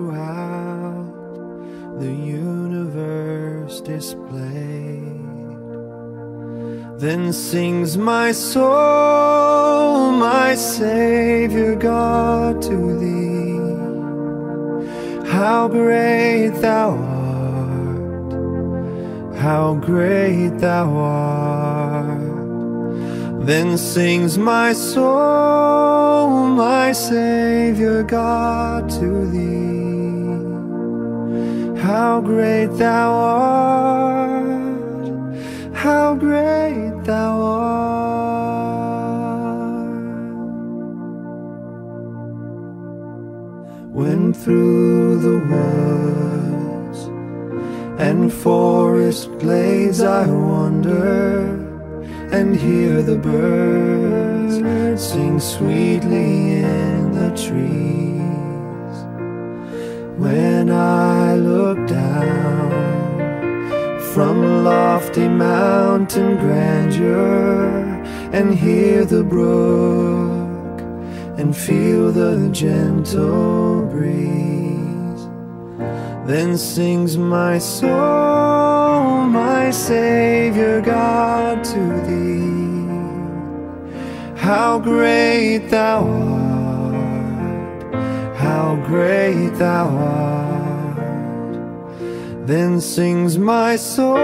throughout the universe displayed. Then sings my soul, my Savior God, to thee. How great thou art, how great thou art. Then sings my soul, my Savior God, to thee. How great thou art, how great thou art. When through the woods and forest glades I wander and hear the birds sing sweetly in the trees. When I look down from lofty mountain grandeur and hear the brook and feel the gentle breeze. Then sings my soul, my Savior God, to thee. How great thou art, how great thou art. Then sings my soul,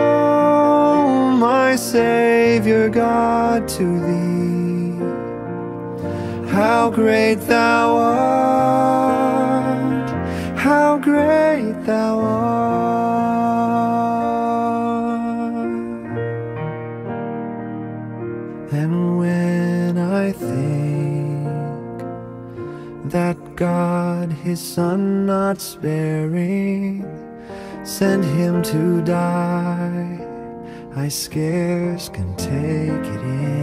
my Savior God, to thee. How great thou art, how great thou art. And when I think that God his Son not sparing sent him to die, I scarce can take it in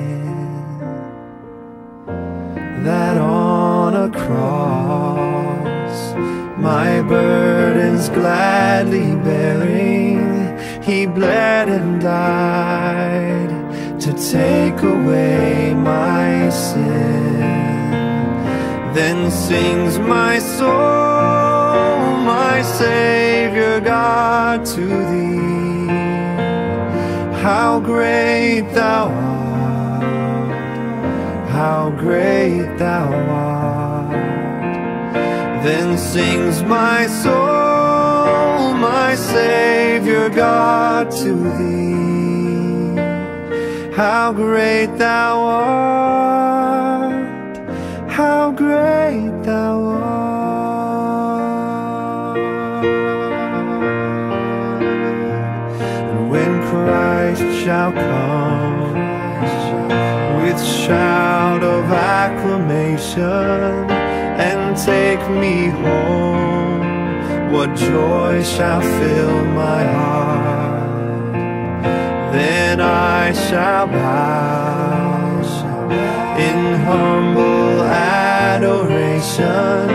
that on a cross, my burdens gladly bearing, he bled and died to take away my sin. Then sings my soul, my Savior God, to thee. How great thou art how great thou art. Then sings my soul, my Savior God, to thee. How great thou art, how great thou art. And when Christ shall come with shout of acclamation and take me home, what joy shall fill my heart? Then I shall bow in humble adoration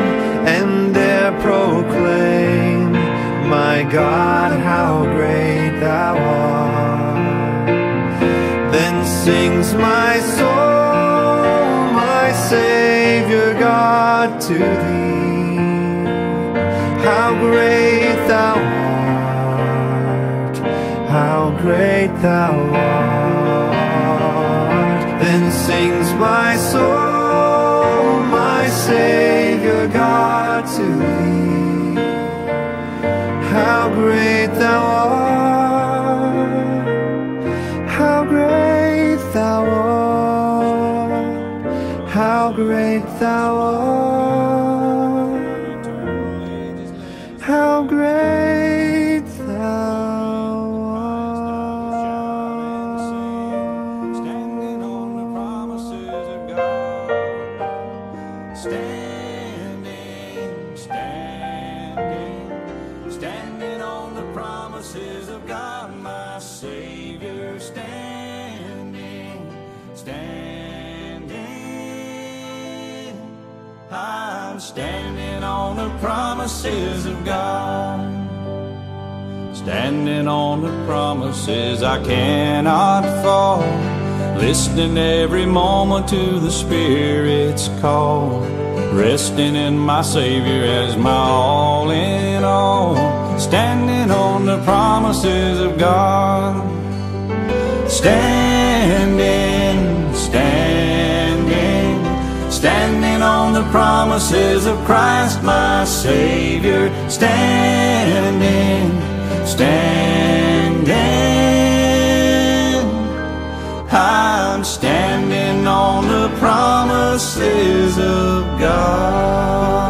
and there proclaim, My God, how great thou art. Then sings my soul, my Savior God, to thee. How great thou art, how great thou art. Thou art, promises of God. Standing on the promises I cannot fall. Listening every moment to the Spirit's call. Resting in my Savior as my all in all. Standing on the promises of God. Standing, standing, standing on the promises of Christ, my Savior standing, standing. I'm standing on the promises of God.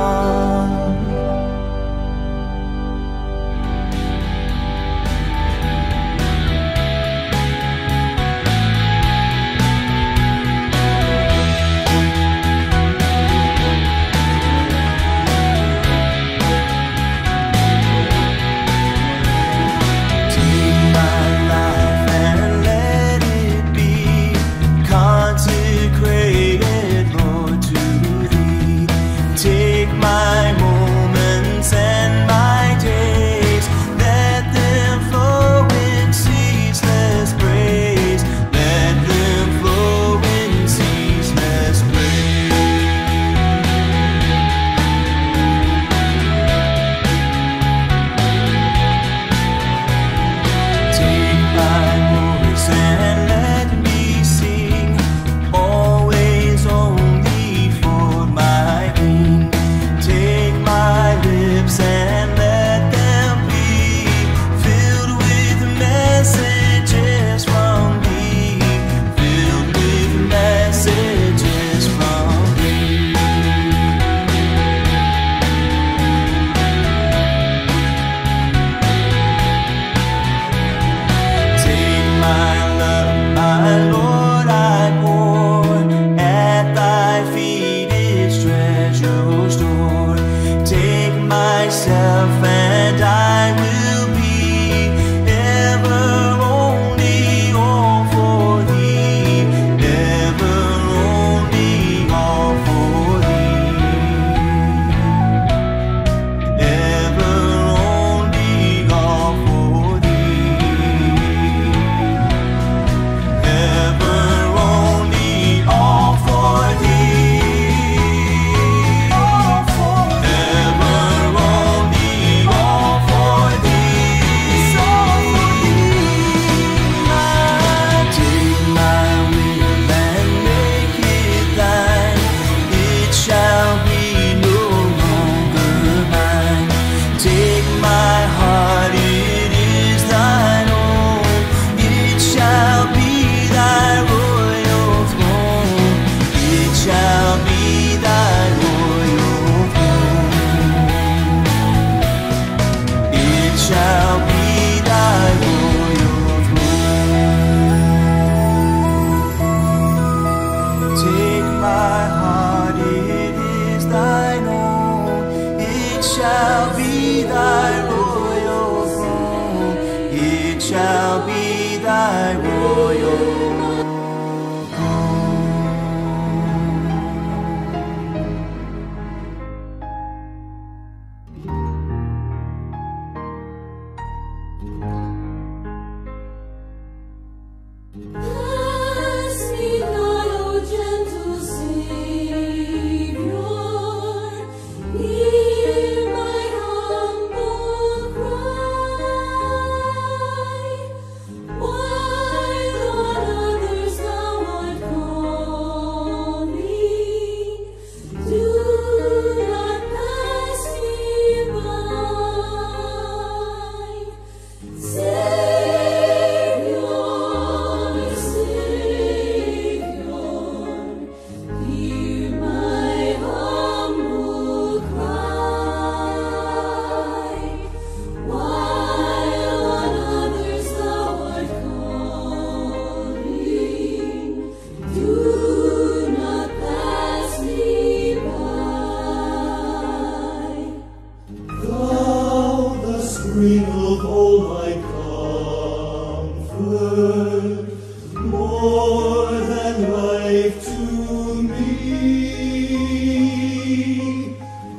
to me.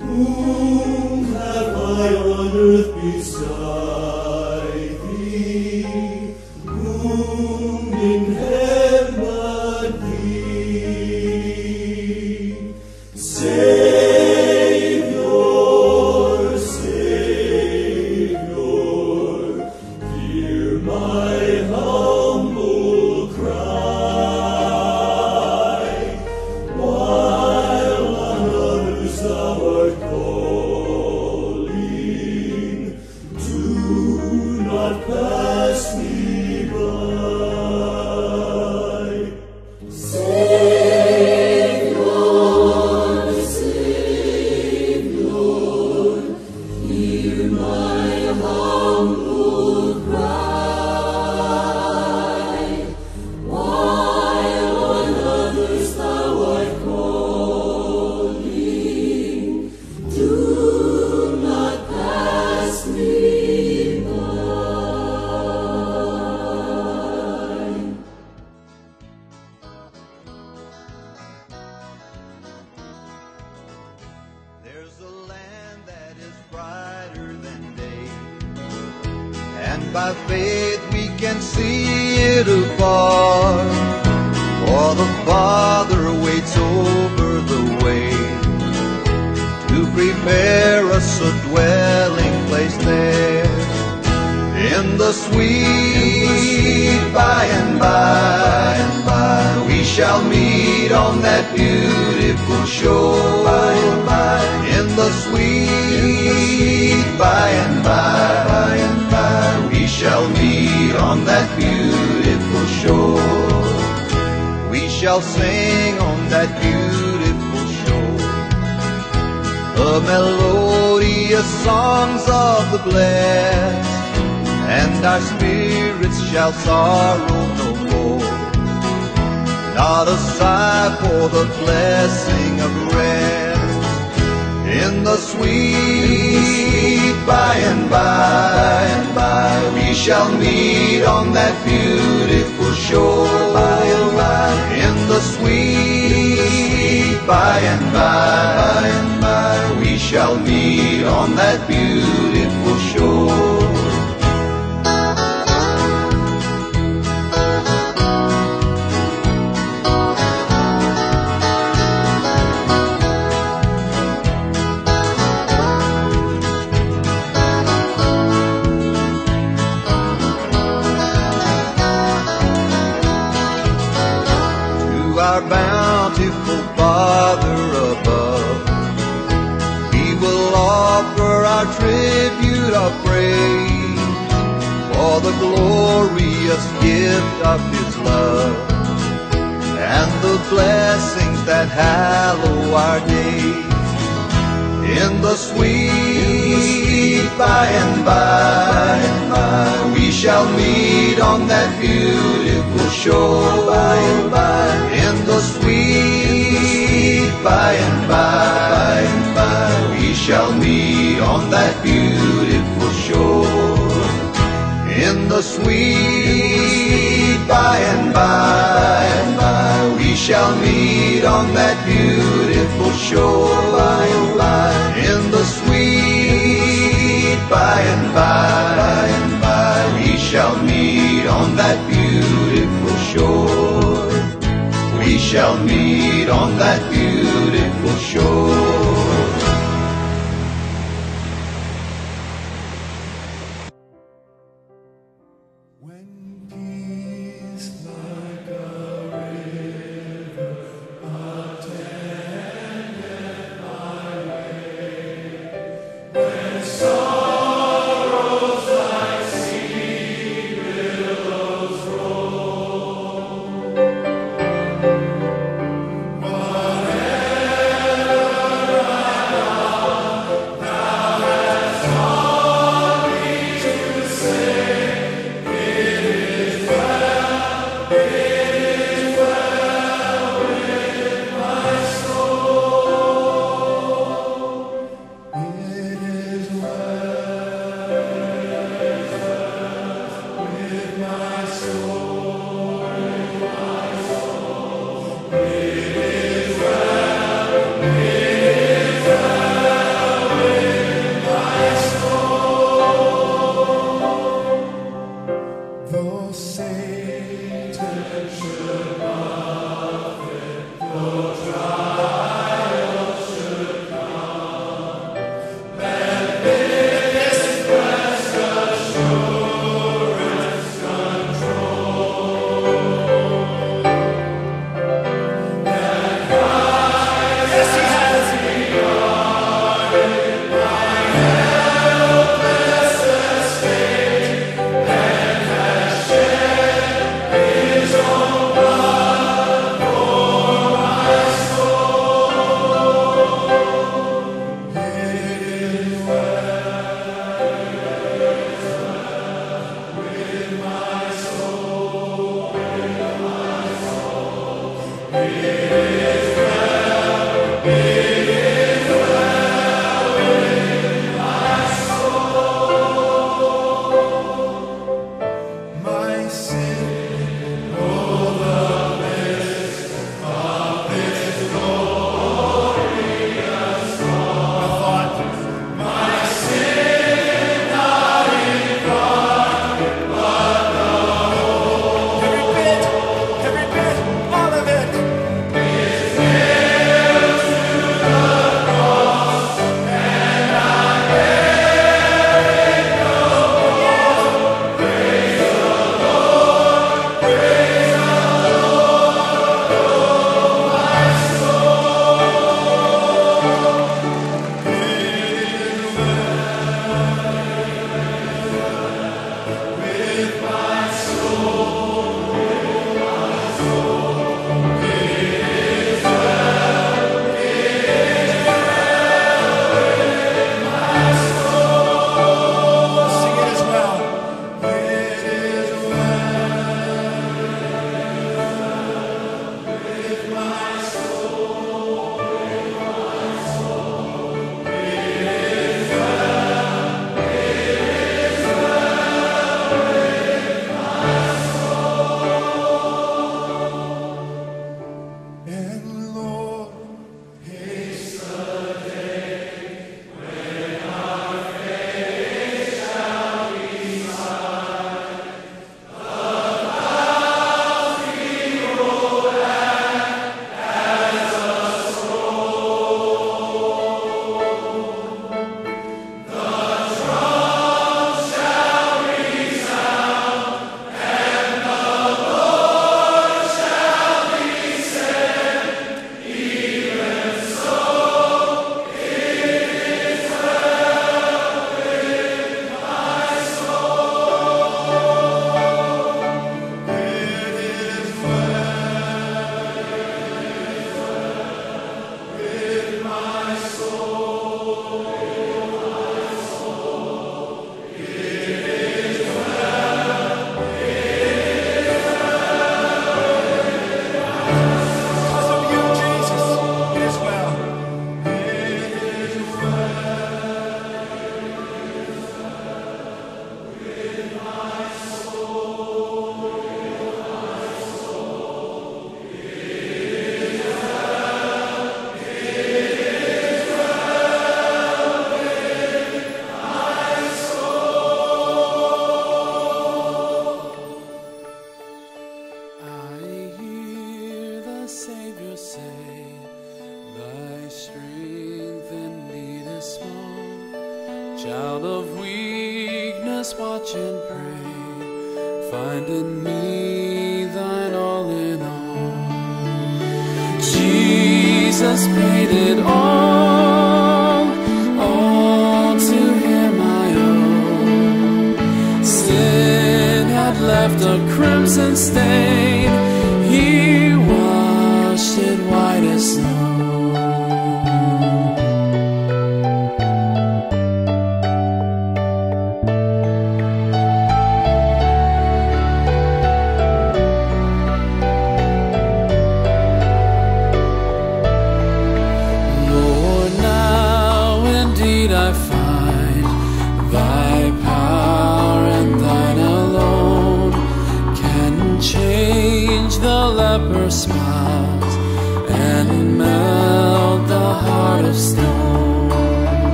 Whom have I on earth beside? By faith we can see it afar. For the Father waits over the way to prepare us a dwelling place there. In the sweet by and by and by, we shall meet on that beautiful shore. By and by, in the sweet by and by, shall meet on that beautiful shore. We shall sing on that beautiful shore the melodious songs of the blessed, and our spirits shall sorrow no more. Not a sigh for the blessing of rest in the sweet by and by and by. We shall meet on that beautiful shore by and by in the sweet by and by, by and by. We shall meet on that beautiful shore. Praise for the glorious gift of His love and the blessings that hallow our days. In the sweet by and by we shall meet on that beautiful shore. By and by, in the sweet by and by, we shall meet on that beautiful the sweet by and by and by, we shall meet on that beautiful shore. By and by, in the sweet by and by, by and by, we shall meet on that beautiful shore. We shall meet on that beautiful shore.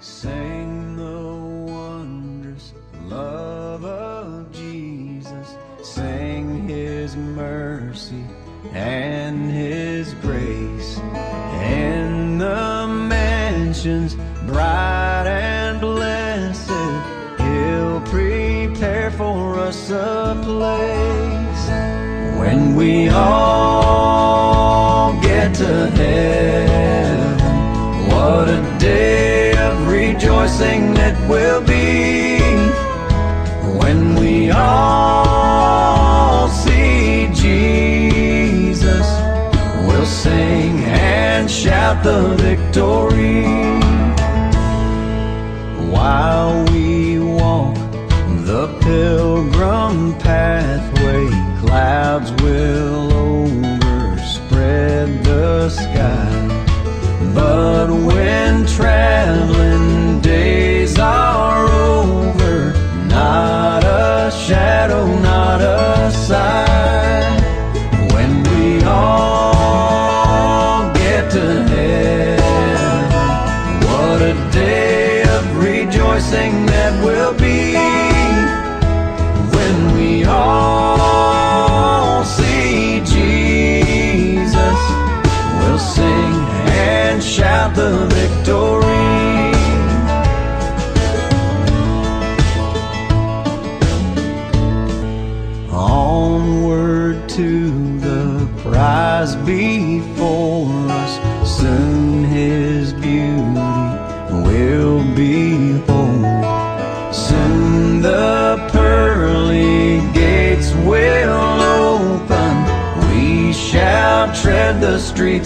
Sing the wondrous love of Jesus. Sing his mercy and his grace. In the mansions bright and blessed, he'll prepare for us a place. When we all get to heaven, rejoicing it will be when we all see Jesus. We'll sing and shout the victory while we walk the pilgrim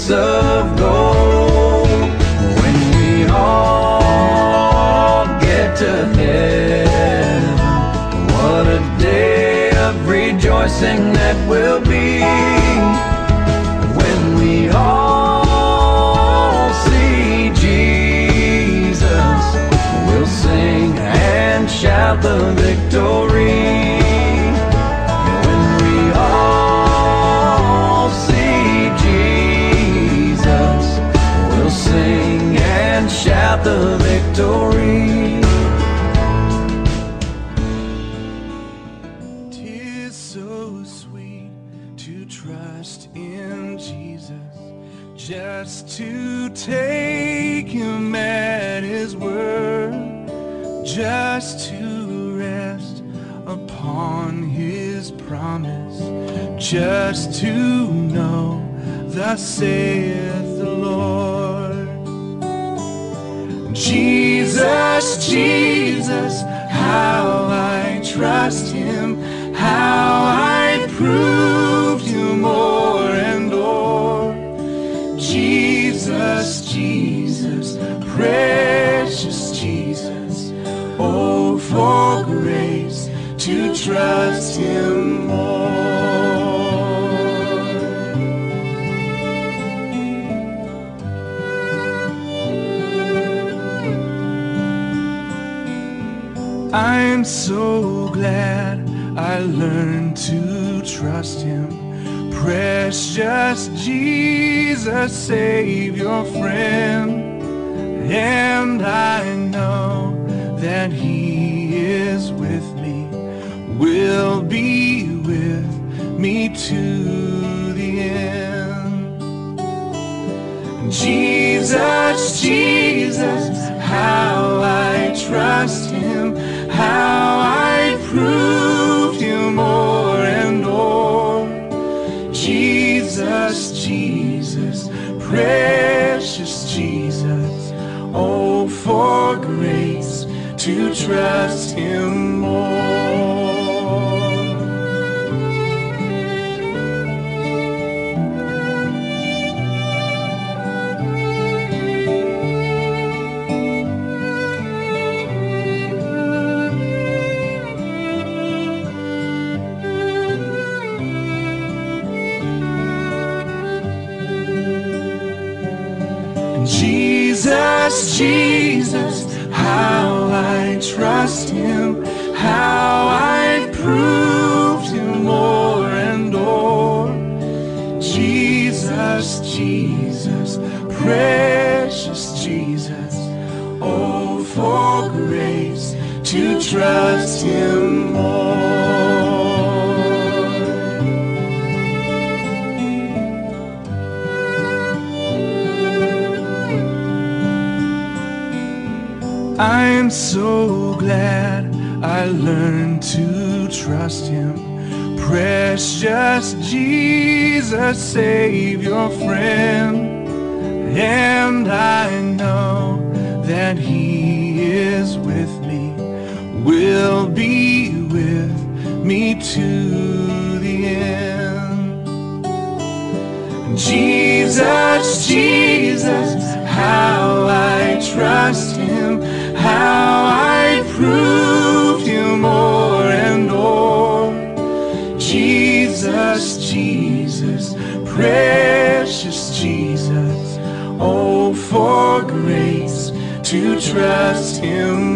streets of gold. When we all get to heaven, what a day of rejoicing that will be. When we all see Jesus, we'll sing and shout the victory. Just to know, the saith trust him. Precious Jesus, Savior, friend. And I know that he is with me, will be with me to the end. Jesus, Jesus, how I trust him, how I proved Jesus, Jesus, precious Jesus, oh, for grace to trust him more. Trust him, how I proved him more and more. Jesus, Jesus, precious Jesus, oh, for grace to trust him glad I learned to trust him. Precious Jesus, Savior, friend. And I know that he is with me, will be with me to the end. Jesus, Jesus, how I trust him, how I proved him more and more. Jesus, Jesus, precious Jesus, oh, for grace to trust him